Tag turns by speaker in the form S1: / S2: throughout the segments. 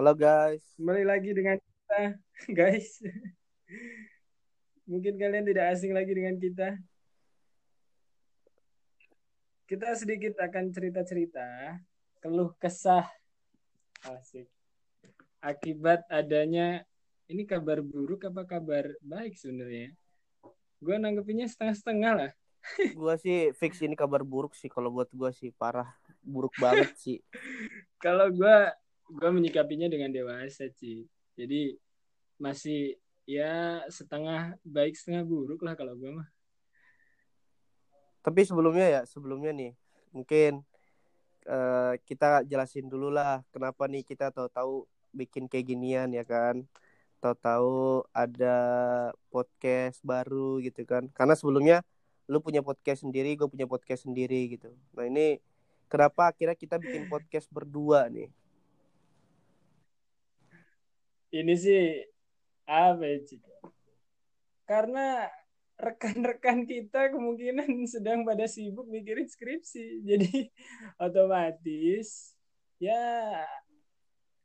S1: Halo guys.
S2: Kembali lagi dengan kita, guys. Mungkin kalian tidak asing lagi dengan kita. Kita sedikit akan cerita-cerita keluh kesah asik akibat adanya ini kabar buruk apa kabar baik sebenarnya gue nanggepinnya setengah-setengah lah
S1: Gua sih fix ini kabar buruk sih kalau buat gua sih parah buruk banget sih.
S2: kalau gue gue menyikapinya dengan dewasa sih jadi masih ya setengah baik setengah buruk lah kalau gue mah
S1: Tapi sebelumnya ya, sebelumnya nih mungkin eh, kita jelasin dulu lah kenapa nih kita tahu-tahu bikin kayak ginian ya kan. Tahu-tahu ada podcast baru gitu kan. Karena sebelumnya lu punya podcast sendiri, gue punya podcast sendiri gitu. Nah ini kenapa akhirnya kita bikin podcast berdua nih?
S2: Ini sih apa ya karena rekan-rekan kita kemungkinan sedang pada sibuk mikirin skripsi. Jadi otomatis ya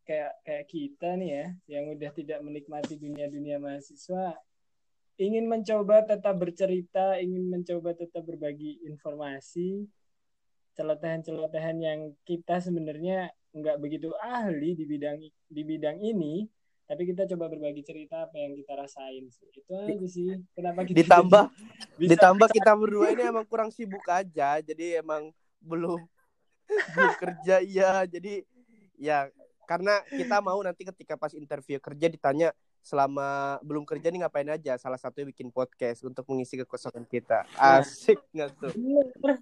S2: kayak kayak kita nih ya yang udah tidak menikmati dunia-dunia mahasiswa ingin mencoba tetap bercerita ingin mencoba tetap berbagi informasi celotehan-celotehan yang kita sebenarnya nggak begitu ahli di bidang di bidang ini tapi kita coba berbagi cerita apa yang kita rasain sih. itu aja sih. Kenapa kita
S1: Ditambah
S2: bisa
S1: ditambah kita berdua ini emang kurang sibuk aja. Jadi emang belum belum kerja iya. Jadi ya karena kita mau nanti ketika pas interview kerja ditanya selama belum kerja nih ngapain aja? Salah satunya bikin podcast untuk mengisi kekosongan kita. Asik nggak tuh?
S2: Bener.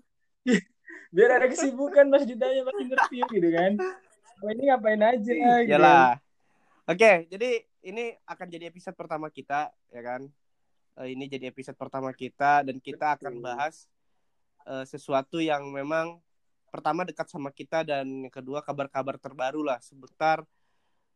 S2: biar ada kesibukan pas ditanya pas interview gitu kan. Ini ngapain aja? Gitu.
S1: Iyalah. Oke, jadi ini akan jadi episode pertama kita, ya kan? Eh, ini jadi episode pertama kita dan kita akan bahas eh, sesuatu yang memang pertama dekat sama kita dan yang kedua kabar-kabar terbaru lah seputar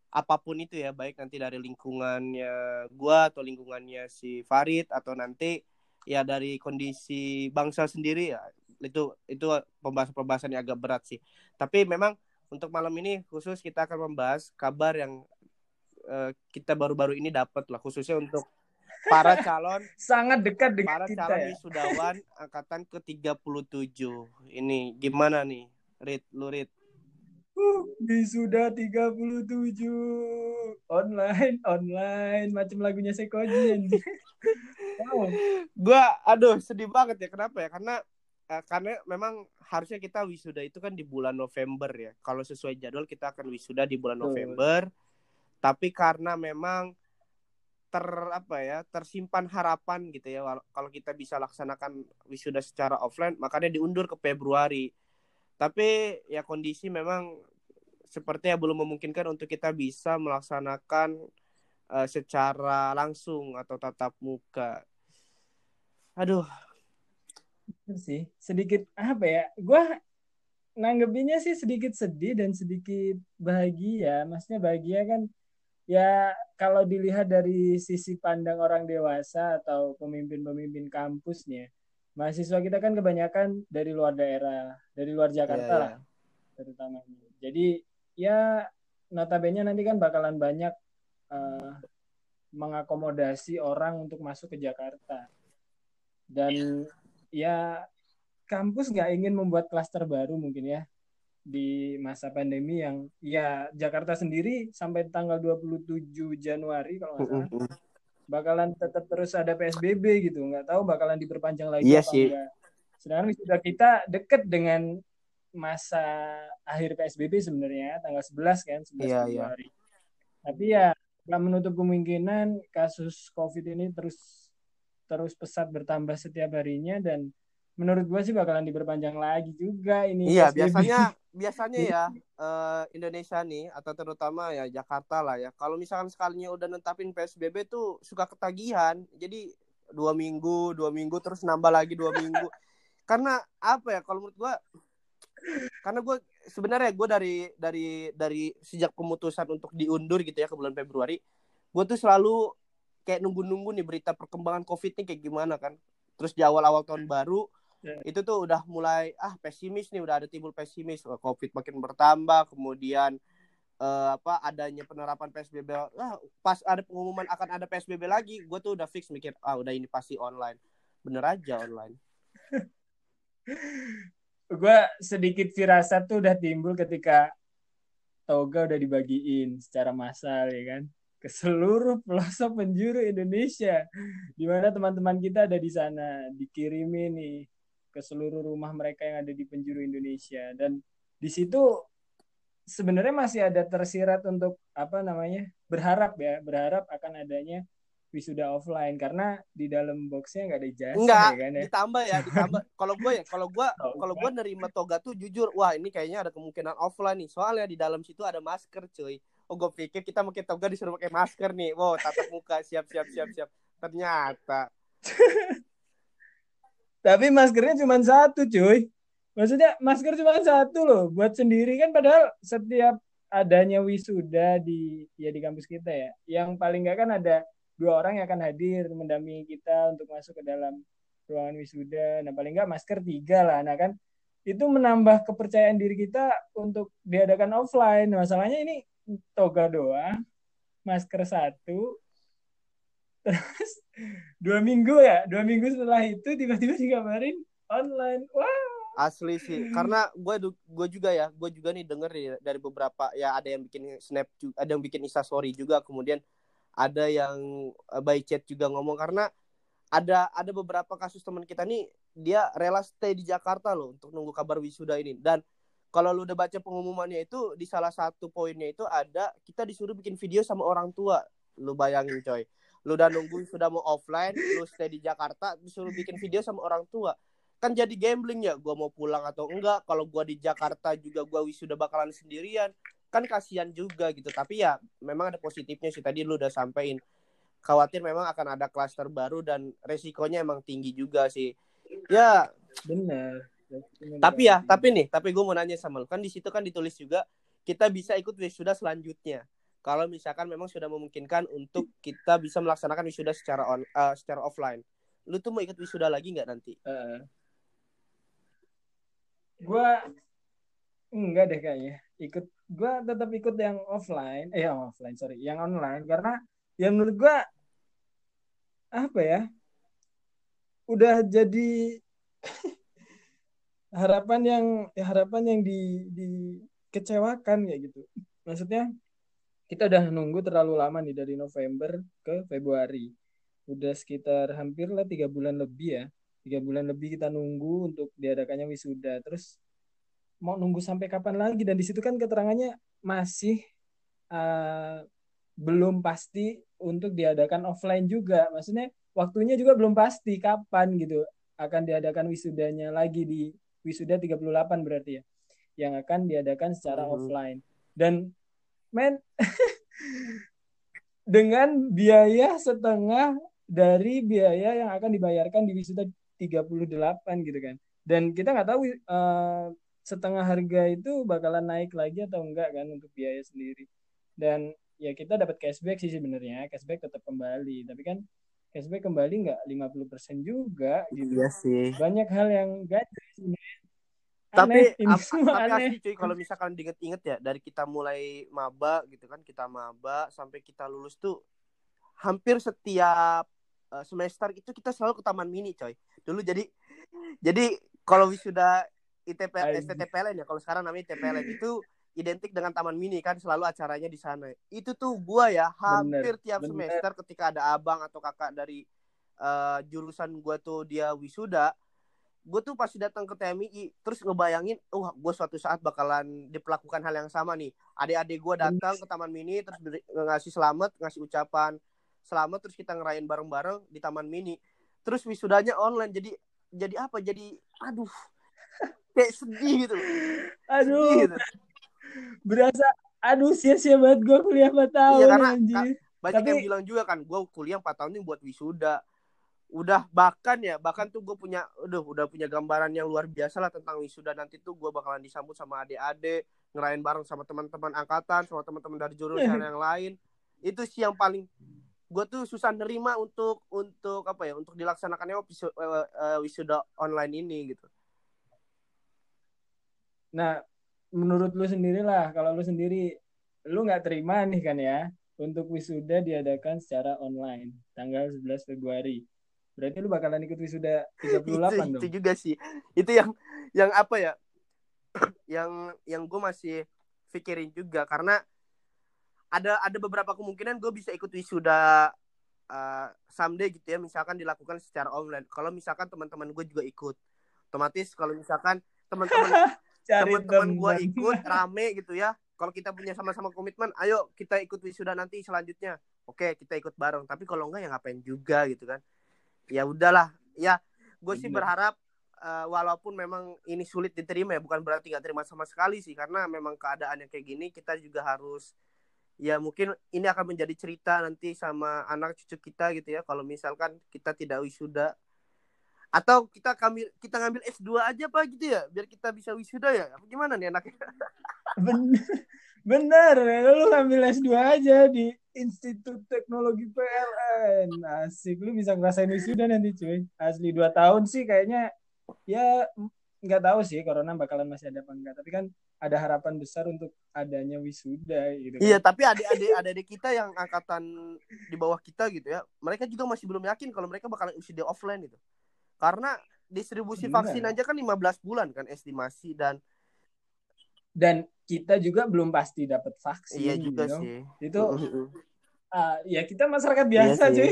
S1: apa pun itu ya, baik nanti dari lingkungannya gua atau lingkungannya si Farid atau nanti ya dari kondisi bangsa sendiri ya. Itu itu pembahasan-pembahasan yang agak berat sih. Tapi memang untuk malam ini khusus kita akan membahas kabar yang eh, kita baru-baru ini dapat lah khususnya untuk para calon
S2: sangat dekat dengan
S1: para
S2: kita
S1: calon
S2: ya
S1: wisudawan angkatan ke-37. Ini gimana nih? Rit, lu Rit.
S2: Uh, Wisuda 37 online online macam lagunya Sekoji anjing. wow.
S1: Gua aduh sedih banget ya. Kenapa ya? Karena eh, karena memang harusnya kita wisuda itu kan di bulan November ya. Kalau sesuai jadwal kita akan wisuda di bulan. November. Tapi karena memang ter apa ya tersimpan harapan gitu ya kalau kita bisa laksanakan wisuda secara offline makanya diundur ke Februari. Tapi ya kondisi memang sepertinya belum memungkinkan untuk kita bisa melaksanakan eh, secara langsung atau tatap muka. Aduh.
S2: Sih sedikit apa ya gua nanggepinnya sih sedikit sedih dan sedikit bahagia. Maksudnya bahagia kan ya kalau dilihat dari sisi pandang orang dewasa atau pemimpin-pemimpin kampus nih ya, mahasiswa kita kan kebanyakan dari luar daerah dari luar Jakarta
S1: Iya,
S2: lah terutama jadi ya notabene nanti kan bakalan banyak eh, mengakomodasi orang untuk masuk ke Jakarta. Dan ya kampus nggak ingin membuat klaster baru mungkin ya di masa pandemi yang ya Jakarta sendiri sampai tanggal 27 Januari kalau nggak salah bakalan tetap terus ada PSBB gitu nggak tahu bakalan diperpanjang lagi
S1: Iya
S2: apa
S1: sih.
S2: enggak sedangkan sudah kita deket dengan masa akhir PSBB sebenarnya tanggal 11 kan 11
S1: Iya, iya.
S2: Februari tapi ya nggak menutup kemungkinan kasus COVID ini terus terus pesat bertambah setiap harinya dan menurut gue sih bakalan diperpanjang lagi juga ini
S1: Iya,
S2: PSBB.
S1: biasanya biasanya ya eh, Indonesia nih atau terutama ya Jakarta lah ya. Kalau misalkan sekalinya udah netapin PSBB tuh suka ketagihan. Jadi dua minggu, dua minggu terus nambah lagi dua minggu. Karena apa ya? Kalau menurut gua, karena gue sebenarnya gue dari dari dari sejak pemutusan untuk diundur gitu ya ke bulan Februari, gue tuh selalu kayak nunggu-nunggu nih berita perkembangan COVID nih kayak gimana kan. Terus di awal-awal tahun baru
S2: Ya.
S1: itu tuh udah mulai ah pesimis nih udah ada timbul pesimis. Covid makin bertambah kemudian uh, apa adanya penerapan PSBB ah, pas ada pengumuman akan ada PSBB lagi gue tuh udah fix mikir ah udah ini pasti online. Bener aja online.
S2: Gue sedikit firasat tuh udah timbul ketika toga udah dibagiin secara massal ya kan? Ke seluruh pelosok penjuru Indonesia. Di mana teman-teman kita ada di sana dikirimin nih ke seluruh rumah mereka yang ada di penjuru Indonesia. Dan di situ sebenarnya masih ada tersirat untuk apa namanya berharap ya berharap akan adanya wisuda offline. Karena di dalam boxnya nggak ada jasa
S1: Enggak,
S2: ya kan ya.
S1: ditambah ya ditambah. Kalau gue ya kalau gue kalau gue nerima toga tuh jujur wah ini kayaknya ada kemungkinan offline nih. Soalnya di dalam situ ada masker cuy. Oh gue pikir kita pakai toga disuruh pakai masker nih. Wow tatap muka siap siap siap siap. Ternyata
S2: tapi maskernya cuma satu cuy. Maksudnya masker cuma satu loh buat sendiri. Kan padahal setiap adanya wisuda di ya di kampus kita ya yang paling nggak kan ada dua orang yang akan hadir mendampingi kita untuk masuk ke dalam ruangan wisuda. Nah paling nggak masker tiga lah. Nah kan itu menambah kepercayaan diri kita untuk diadakan offline. Masalahnya ini toga doang masker satu terus dua minggu ya dua minggu setelah itu tiba-tiba dikabarin online. Wah.
S1: Asli sih karena gue gue juga ya gue juga nih denger nih dari beberapa ya ada yang bikin snap ada yang bikin insta story juga kemudian ada yang uh, by chat juga ngomong karena ada ada beberapa kasus teman kita nih dia rela stay di Jakarta loh untuk nunggu kabar wisuda ini. Dan kalau lu udah baca pengumumannya itu di salah satu poinnya itu ada kita disuruh bikin video sama orang tua. Lu bayangin coy lu udah nunggu sudah mau offline lu stay di Jakarta disuruh bikin video sama orang tua. Kan jadi gambling ya gue mau pulang atau enggak. Kalau gue di Jakarta juga gue wisuda bakalan sendirian. Kan kasihan juga gitu. Tapi ya memang ada positifnya sih. Tadi lu udah sampein. Khawatir memang akan ada klaster baru dan resikonya emang tinggi juga sih. Ya.
S2: Benar
S1: tapi ya tapi nih tapi gue mau nanya sama lu. Kan di situ kan ditulis juga kita bisa ikut wisuda selanjutnya kalau misalkan memang sudah memungkinkan untuk kita bisa melaksanakan wisuda secara on uh, secara offline. Lu tuh mau ikut wisuda lagi nggak nanti? Uh,
S2: gue enggak deh kayaknya. Ikut gue tetap ikut yang offline. Eh yang offline sorry. Yang online. Karena yang menurut gue apa ya? Udah jadi harapan yang ya harapan yang di dikecewakan kayak gitu. Maksudnya kita udah nunggu terlalu lama nih dari November ke Februari. Udah sekitar hampir lah tiga bulan lebih ya. Tiga bulan lebih kita nunggu untuk diadakannya wisuda. Terus mau nunggu sampai kapan lagi? Dan di situ kan keterangannya masih uh, belum pasti untuk diadakan offline juga. Maksudnya waktunya juga belum pasti kapan gitu akan diadakan wisudanya lagi di wisuda 38 berarti ya yang akan diadakan secara hmm. offline. Dan men dengan biaya setengah dari biaya yang akan dibayarkan di wisuda 38 gitu kan. Dan kita nggak tahu uh, setengah harga itu bakalan naik lagi atau enggak kan untuk biaya sendiri. Dan ya kita dapat cashback sih sebenarnya, cashback tetap kembali. Tapi kan cashback kembali nggak 50% juga gitu.
S1: Iya sih.
S2: Banyak hal yang ganjil
S1: tapi ini ap, tapi asli cuy kalau misalkan diinget-inget ya dari kita mulai maba gitu kan kita maba sampai kita lulus tuh hampir setiap uh, semester itu kita selalu ke taman mini coy. Dulu jadi jadi kalau wisuda ITP STTPLN ya kalau sekarang namanya ITPLN itu identik dengan taman mini kan selalu acaranya di sana. Itu tuh gua ya hampir bener, tiap bener. semester ketika ada abang atau kakak dari uh, jurusan gua tuh dia wisuda gue tuh pasti datang ke TMI terus ngebayangin wah uh, gue suatu saat bakalan diperlakukan hal yang sama nih. Adik-adik gue datang ke taman mini terus ngasih selamat ngasih ucapan selamat terus kita ngerayain bareng-bareng di taman mini. Terus wisudanya online jadi jadi apa? Jadi aduh kayak sedih gitu
S2: aduh. Sedih gitu. berasa aduh sia-sia banget gue kuliah 4 tahun iya, karena anjir.
S1: banyak Tapi... yang bilang juga kan gue kuliah 4 tahun ini buat wisuda udah bahkan ya bahkan tuh gue punya udah udah punya gambaran yang luar biasa lah tentang wisuda nanti tuh gue bakalan disambut sama adik-adik ngerayain bareng sama teman-teman angkatan sama teman-teman dari jurusan yang lain itu sih yang paling gue tuh susah nerima untuk untuk apa ya untuk dilaksanakannya wisuda, uh, uh, wisuda online ini gitu.
S2: Nah, menurut lu sendiri lah, kalau lu sendiri lu nggak terima nih kan ya untuk wisuda diadakan secara online tanggal 11 Februari. Berarti lu bakalan ikut wisuda 38
S1: itu,
S2: dong.
S1: itu juga sih. Itu yang yang apa ya? yang yang gue masih pikirin juga. Karena ada ada beberapa kemungkinan gue bisa ikut wisuda uh, someday gitu ya. Misalkan dilakukan secara online. Kalau misalkan teman-teman gue juga ikut. Otomatis kalau misalkan teman-teman teman-teman gue ikut rame gitu ya. Kalau kita punya sama-sama komitmen ayo kita ikut wisuda nanti selanjutnya. Oke kita ikut bareng. Tapi kalau enggak ya ngapain juga gitu kan ya udahlah. Ya gue sih berharap uh, walaupun memang ini sulit diterima ya bukan berarti nggak terima sama sekali sih karena memang keadaannya kayak gini kita juga harus ya mungkin ini akan menjadi cerita nanti sama anak cucu kita gitu ya kalau misalkan kita tidak wisuda. Atau kita ngambil kita ngambil S2 aja pak gitu ya biar kita bisa wisuda ya? Gimana nih anaknya?
S2: Bener bener lu ngambil S2 aja di Institut Teknologi PLN asik lu bisa ngerasain wisuda nanti cuy asli dua tahun sih kayaknya ya nggak tahu sih corona bakalan masih ada apa enggak tapi kan ada harapan besar untuk adanya wisuda gitu.
S1: Kan. Iya, tapi adik-adik adik kita yang angkatan di bawah kita gitu ya, mereka juga masih belum yakin kalau mereka bakalan wisuda offline gitu. Karena distribusi vaksin aja kan 15 bulan kan estimasi dan
S2: dan kita juga belum pasti dapat vaksin.
S1: Iya juga
S2: gitu.
S1: sih.
S2: Itu uh, ya kita masyarakat biasa iya cuy.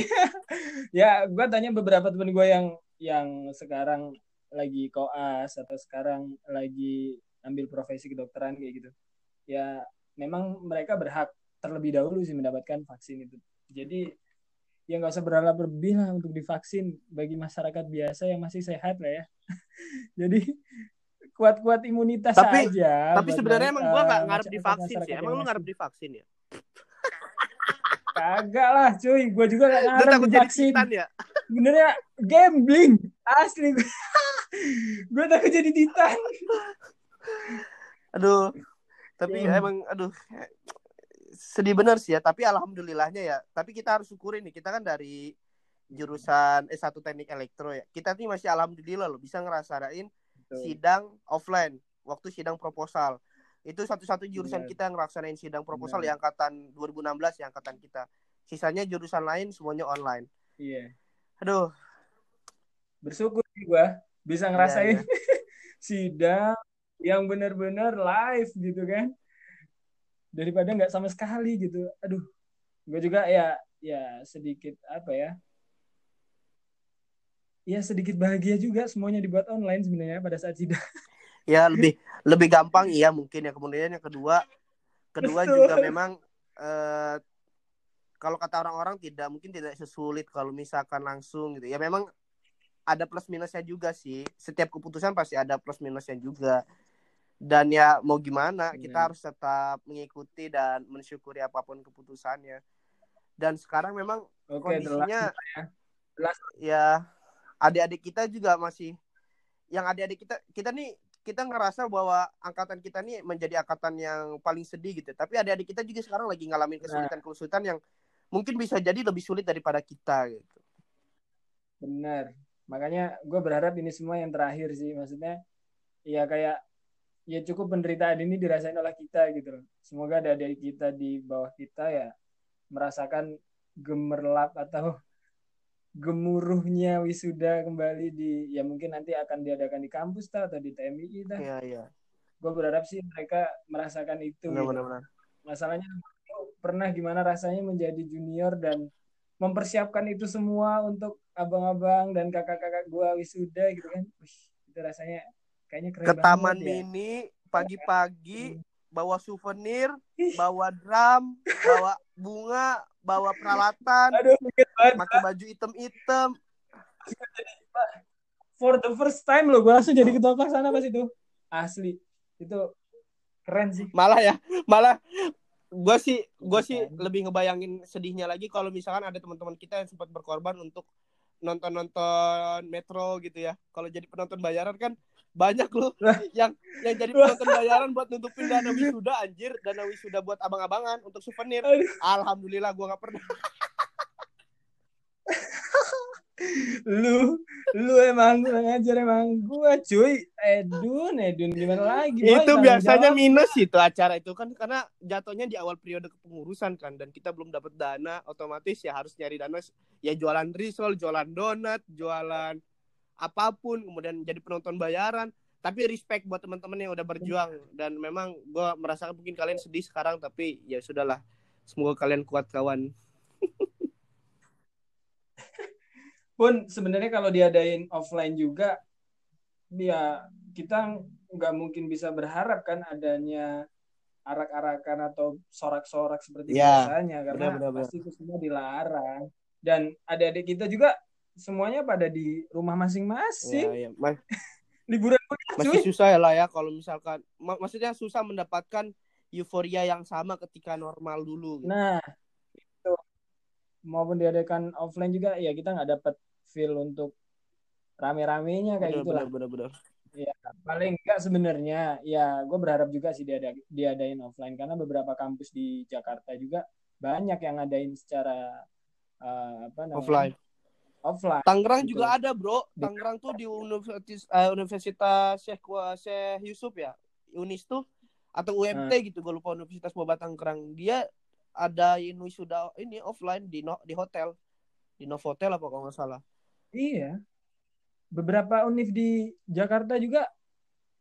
S2: ya, gua tanya beberapa temen gue yang yang sekarang lagi koas atau sekarang lagi ambil profesi kedokteran kayak gitu ya memang mereka berhak terlebih dahulu sih mendapatkan vaksin itu jadi ya nggak usah berharap berlebih lah untuk divaksin bagi masyarakat biasa yang masih sehat lah ya jadi kuat-kuat imunitas
S1: tapi,
S2: aja
S1: tapi sebenarnya emang gua nggak uh, ngarep divaksin sih. emang lu ngarep divaksin ya?
S2: Kagak lah cuy. Gua juga nggak ngarep divaksin ya bener ya? Gambling. Asli gue takut jadi titan.
S1: Aduh. Tapi yeah. emang aduh. Sedih benar sih ya. Tapi alhamdulillahnya ya. Tapi kita harus syukurin nih. Kita kan dari jurusan S1 teknik elektro ya. Kita nih masih alhamdulillah loh. Bisa ngerasain. Sidang offline waktu sidang proposal. Itu satu-satu jurusan kita ngerasain sidang proposal yeah. yang angkatan 2016 yang angkatan kita. Sisanya jurusan lain semuanya online.
S2: Iya.
S1: Yeah. aduh.
S2: Bersyukur gue bisa iya, ngerasain yeah, yeah. sidang yang benar-benar live gitu kan. Daripada nggak sama sekali gitu. Aduh. Gue juga ya ya sedikit apa ya ya sedikit bahagia juga semuanya dibuat online sebenarnya pada saat sidang.
S1: Ya lebih lebih gampang iya mungkin ya. Kemudian yang kedua kedua Betul. juga memang eh, kalau kata orang-orang tidak mungkin tidak sesulit kalau misalkan langsung gitu. Ya memang ada plus minusnya juga sih. Setiap keputusan pasti ada plus minusnya juga. Dan ya mau gimana kita harus tetap mengikuti dan mensyukuri apa pun keputusannya. Dan sekarang memang okay, kondisinya ya. ya adik-adik kita juga masih yang adik-adik kita kita nih kita ngerasa bahwa angkatan kita nih menjadi angkatan yang paling sedih gitu. Tapi adik-adik kita juga sekarang lagi ngalamin kesulitan-kesulitan yang mungkin bisa jadi lebih sulit daripada kita gitu.
S2: Benar. Makanya gue berharap ini semua yang terakhir sih. Maksudnya ya kayak ya cukup penderitaan ini dirasain oleh kita gitu loh. Semoga ada kita di bawah kita ya merasakan gemerlap atau gemuruhnya wisuda kembali di ya mungkin nanti akan diadakan di kampus ta, atau di TMI ta.
S1: Iya, iya.
S2: Gue berharap sih mereka merasakan itu.
S1: Benar, gitu. benar, benar.
S2: Masalahnya pernah gimana rasanya menjadi junior dan mempersiapkan itu semua untuk abang-abang dan kakak-kakak gue wisuda gitu kan. Wih, itu rasanya Kayaknya keren
S1: ke taman ya. mini pagi-pagi bawa souvenir, bawa drum, bawa bunga, bawa peralatan, Aduh, pakai baju hitam-hitam.
S2: For the first time lo, gue langsung jadi ketua sana pas itu. Asli, itu keren sih.
S1: Malah ya, malah gue sih gue sih lebih ngebayangin sedihnya lagi kalau misalkan ada teman-teman kita yang sempat berkorban untuk nonton-nonton metro gitu ya. Kalau jadi penonton bayaran kan banyak loh yang yang jadi penonton bayaran buat nutupin dana wisuda anjir dana wisuda buat abang-abangan untuk souvenir alhamdulillah gua nggak pernah
S2: lu lu emang kurang ajar emang gua cuy. Edun Edun gimana lagi? Boy?
S1: itu biasanya
S2: jawab.
S1: minus itu acara itu kan karena jatuhnya di awal periode kepengurusan kan dan kita belum dapat dana otomatis ya harus nyari dana. Ya jualan risol jualan donat jualan apa pun kemudian jadi penonton bayaran. Tapi respect buat teman-teman yang udah berjuang dan memang gue merasakan mungkin kalian sedih sekarang tapi ya sudahlah. Semoga kalian kuat kawan
S2: pun sebenarnya kalau diadain offline juga ya kita nggak mungkin bisa berharap kan adanya arak-arakan atau sorak-sorak seperti
S1: Ya,
S2: biasanya karena
S1: benar, benar,
S2: pasti itu semua dilarang dan adik-adik kita juga semuanya pada di rumah
S1: ya,
S2: masing-masing
S1: ya. Ma-
S2: liburan kuliah cuy
S1: masih susah ya lah ya kalau misalkan mak- maksudnya susah mendapatkan euforia yang sama ketika normal dulu gitu.
S2: nah maupun diadakan offline juga ya kita nggak dapat feel untuk rame-ramenya kayak
S1: bener,
S2: gitulah
S1: bener, bener, bener.
S2: Ya, paling enggak sebenarnya ya gue berharap juga sih diada diadain offline karena beberapa kampus di Jakarta juga banyak yang ngadain secara eh, apa namanya
S1: offline
S2: offline
S1: Tangerang
S2: Gitu.
S1: juga ada bro Tangerang tuh di Universitas eh, Universitas Syekh Syekh Yusuf ya Unis tuh atau UMT
S2: Hmm.
S1: gitu gue lupa Universitas Boba Tangerang dia ada wisuda ini offline di no, di hotel. Di Novotel apa kalau nggak salah.
S2: Iya. Beberapa univ di Jakarta juga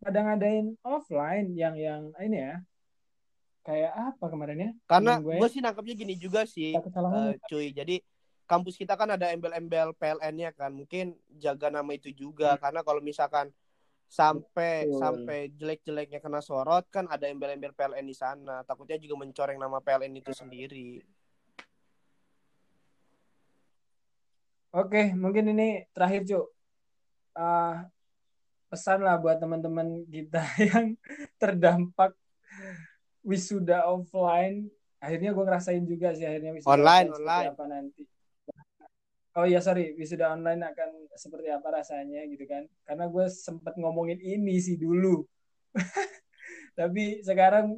S2: pada ngadain offline yang yang ini ya. Kayak apa kemarin ya?
S1: karena
S2: gue
S1: gue sih nangkapnya gini juga sih eh, cuy. Jadi kampus kita kan ada embel-embel PLN-nya kan. Mungkin jaga nama itu juga. Karena kalau misalkan sampai.
S2: Betul.
S1: sampai jelek-jeleknya kena sorot kan ada embel-embel PLN di sana takutnya juga mencoreng nama PLN itu sendiri
S2: Oke, mungkin ini terakhir, Cuk. Ah, pesan lah buat teman-teman kita yang terdampak wisuda offline. Akhirnya gue ngerasain juga sih akhirnya wisuda
S1: Online, online.
S2: apa nanti. Oh iya sorry, wisuda online akan seperti apa rasanya gitu kan? Karena gue sempat ngomongin ini sih dulu. Tapi sekarang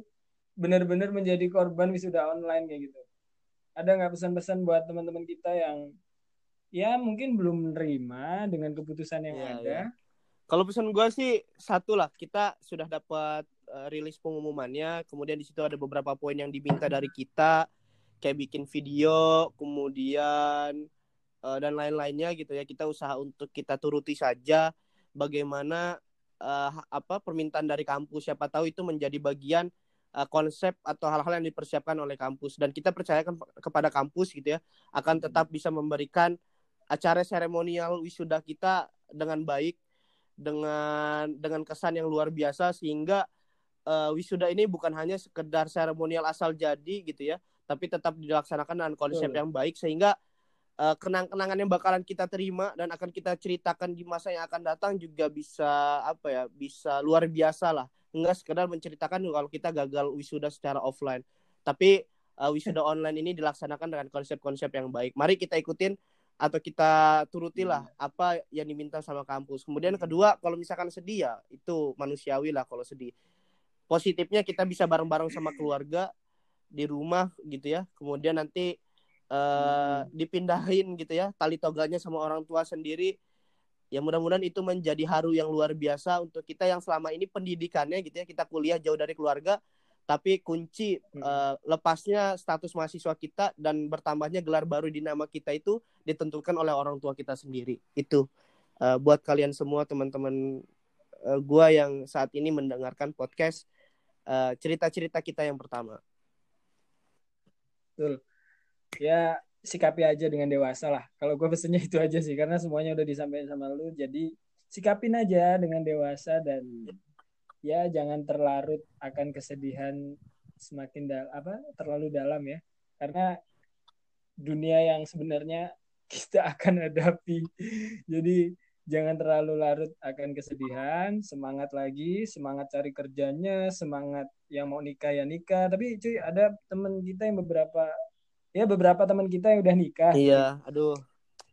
S2: benar-benar menjadi korban wisuda online kayak gitu. Ada nggak pesan-pesan buat teman-teman kita yang ya mungkin belum menerima dengan keputusan yang
S1: Iya,
S2: ada.
S1: iya. Kalau pesan gue sih satu lah, kita sudah dapat eh, rilis pengumumannya, kemudian di situ ada beberapa poin yang diminta dari kita, kayak bikin video, kemudian eh, dan lain-lainnya gitu ya. Kita usaha untuk kita turuti saja bagaimana eh, apa permintaan dari kampus. Siapa tahu itu menjadi bagian eh, konsep atau hal-hal yang dipersiapkan oleh kampus dan kita percayakan kepada kampus gitu ya akan tetap bisa memberikan acara seremonial wisuda kita dengan baik dengan dengan kesan yang luar biasa sehingga eh, wisuda ini bukan hanya sekedar seremonial asal jadi gitu ya tapi tetap dilaksanakan dengan konsep yang baik sehingga eh, kenang-kenangan yang bakalan kita terima dan akan kita ceritakan di masa yang akan datang juga bisa apa ya bisa luar biasa lah enggak sekedar menceritakan kalau kita gagal wisuda secara offline tapi eh, wisuda online ini dilaksanakan dengan konsep-konsep yang baik mari kita ikutin atau kita turutilah apa yang diminta sama kampus. Kemudian kedua, kalau misalkan sedih ya itu manusiawi lah kalau sedih. Positifnya kita bisa bareng-bareng sama keluarga di rumah gitu ya. Kemudian nanti eh, dipindahin gitu ya tali toganya sama orang tua sendiri. Ya mudah-mudahan itu menjadi haru yang luar biasa untuk kita yang selama ini pendidikannya gitu ya kita kuliah jauh dari keluarga tapi kunci
S2: Hmm.
S1: eh, lepasnya status mahasiswa kita dan bertambahnya gelar baru di nama kita itu ditentukan oleh orang tua kita sendiri itu eh, buat kalian semua teman-teman eh, gua yang saat ini mendengarkan podcast cerita-cerita kita yang pertama
S2: Betul. Ya sikapi aja dengan dewasa lah. Kalau gue pesennya itu aja sih karena semuanya udah disampaikan sama lu. Jadi sikapin aja dengan dewasa dan ya jangan terlarut akan kesedihan semakin dal apa terlalu dalam ya. Karena dunia yang sebenarnya kita akan hadapi. Jadi jangan terlalu larut akan kesedihan, semangat lagi, semangat cari kerjanya, semangat yang mau nikah ya nikah. Tapi cuy ada temen kita yang beberapa ya beberapa teman kita yang udah nikah.
S1: iya aduh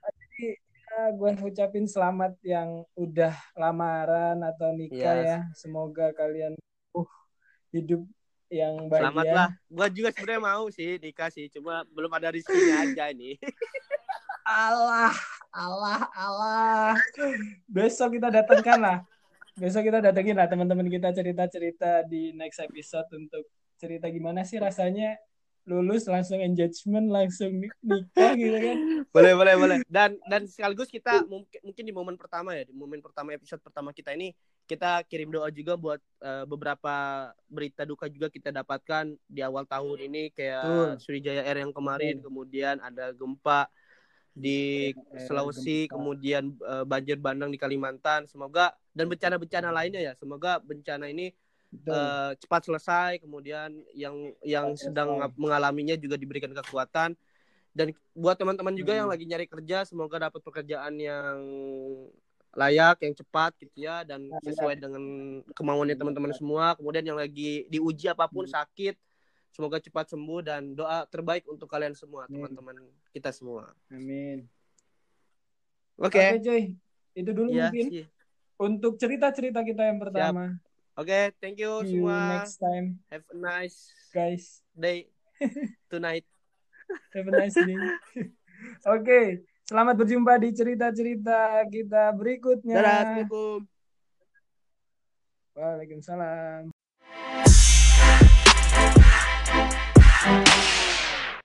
S2: Jadi ya, gue ucapin selamat yang udah lamaran atau nikah
S1: Yes.
S2: ya. Semoga kalian uh, hidup yang bahagia.
S1: selamat lah gua juga sebenarnya mau sih nikah sih cuma belum ada rezekinya aja ini
S2: Allah, Allah, Allah. Besok kita datangkan lah. Besok kita datengin lah teman-teman kita cerita-cerita di next episode untuk cerita gimana sih rasanya lulus langsung engagement langsung nikah gitu kan
S1: boleh boleh boleh dan dan sekaligus kita mungkin mungkin di momen pertama ya di momen pertama episode pertama kita ini kita kirim doa juga buat uh, beberapa berita duka juga kita dapatkan di awal tahun ini kayak uh. Sriwijaya Air yang kemarin uh. kemudian ada gempa di Sulawesi kemudian uh, banjir bandang di Kalimantan semoga dan bencana-bencana lainnya ya semoga bencana ini uh, cepat selesai kemudian yang yang sedang mengalaminya juga diberikan kekuatan. Dan buat teman-teman juga hmm. yang lagi nyari kerja semoga dapat pekerjaan yang layak yang cepat gitu ya dan nah, sesuai dengan kemauannya teman-teman semua. Kemudian yang lagi diuji apa pun hmm. sakit semoga cepat sembuh dan doa terbaik untuk kalian semua teman-teman kita semua.
S2: Amin.
S1: Oke. Okay.
S2: okay, itu dulu ya, mungkin. sih. untuk cerita-cerita kita yang pertama. Siap.
S1: Oke, okay, thank you See semua.
S2: You next time.
S1: Have a nice
S2: guys
S1: day tonight.
S2: Have a nice day. Oke, okay. selamat berjumpa di cerita-cerita kita berikutnya.
S1: Assalamualaikum.
S2: Waalaikumsalam.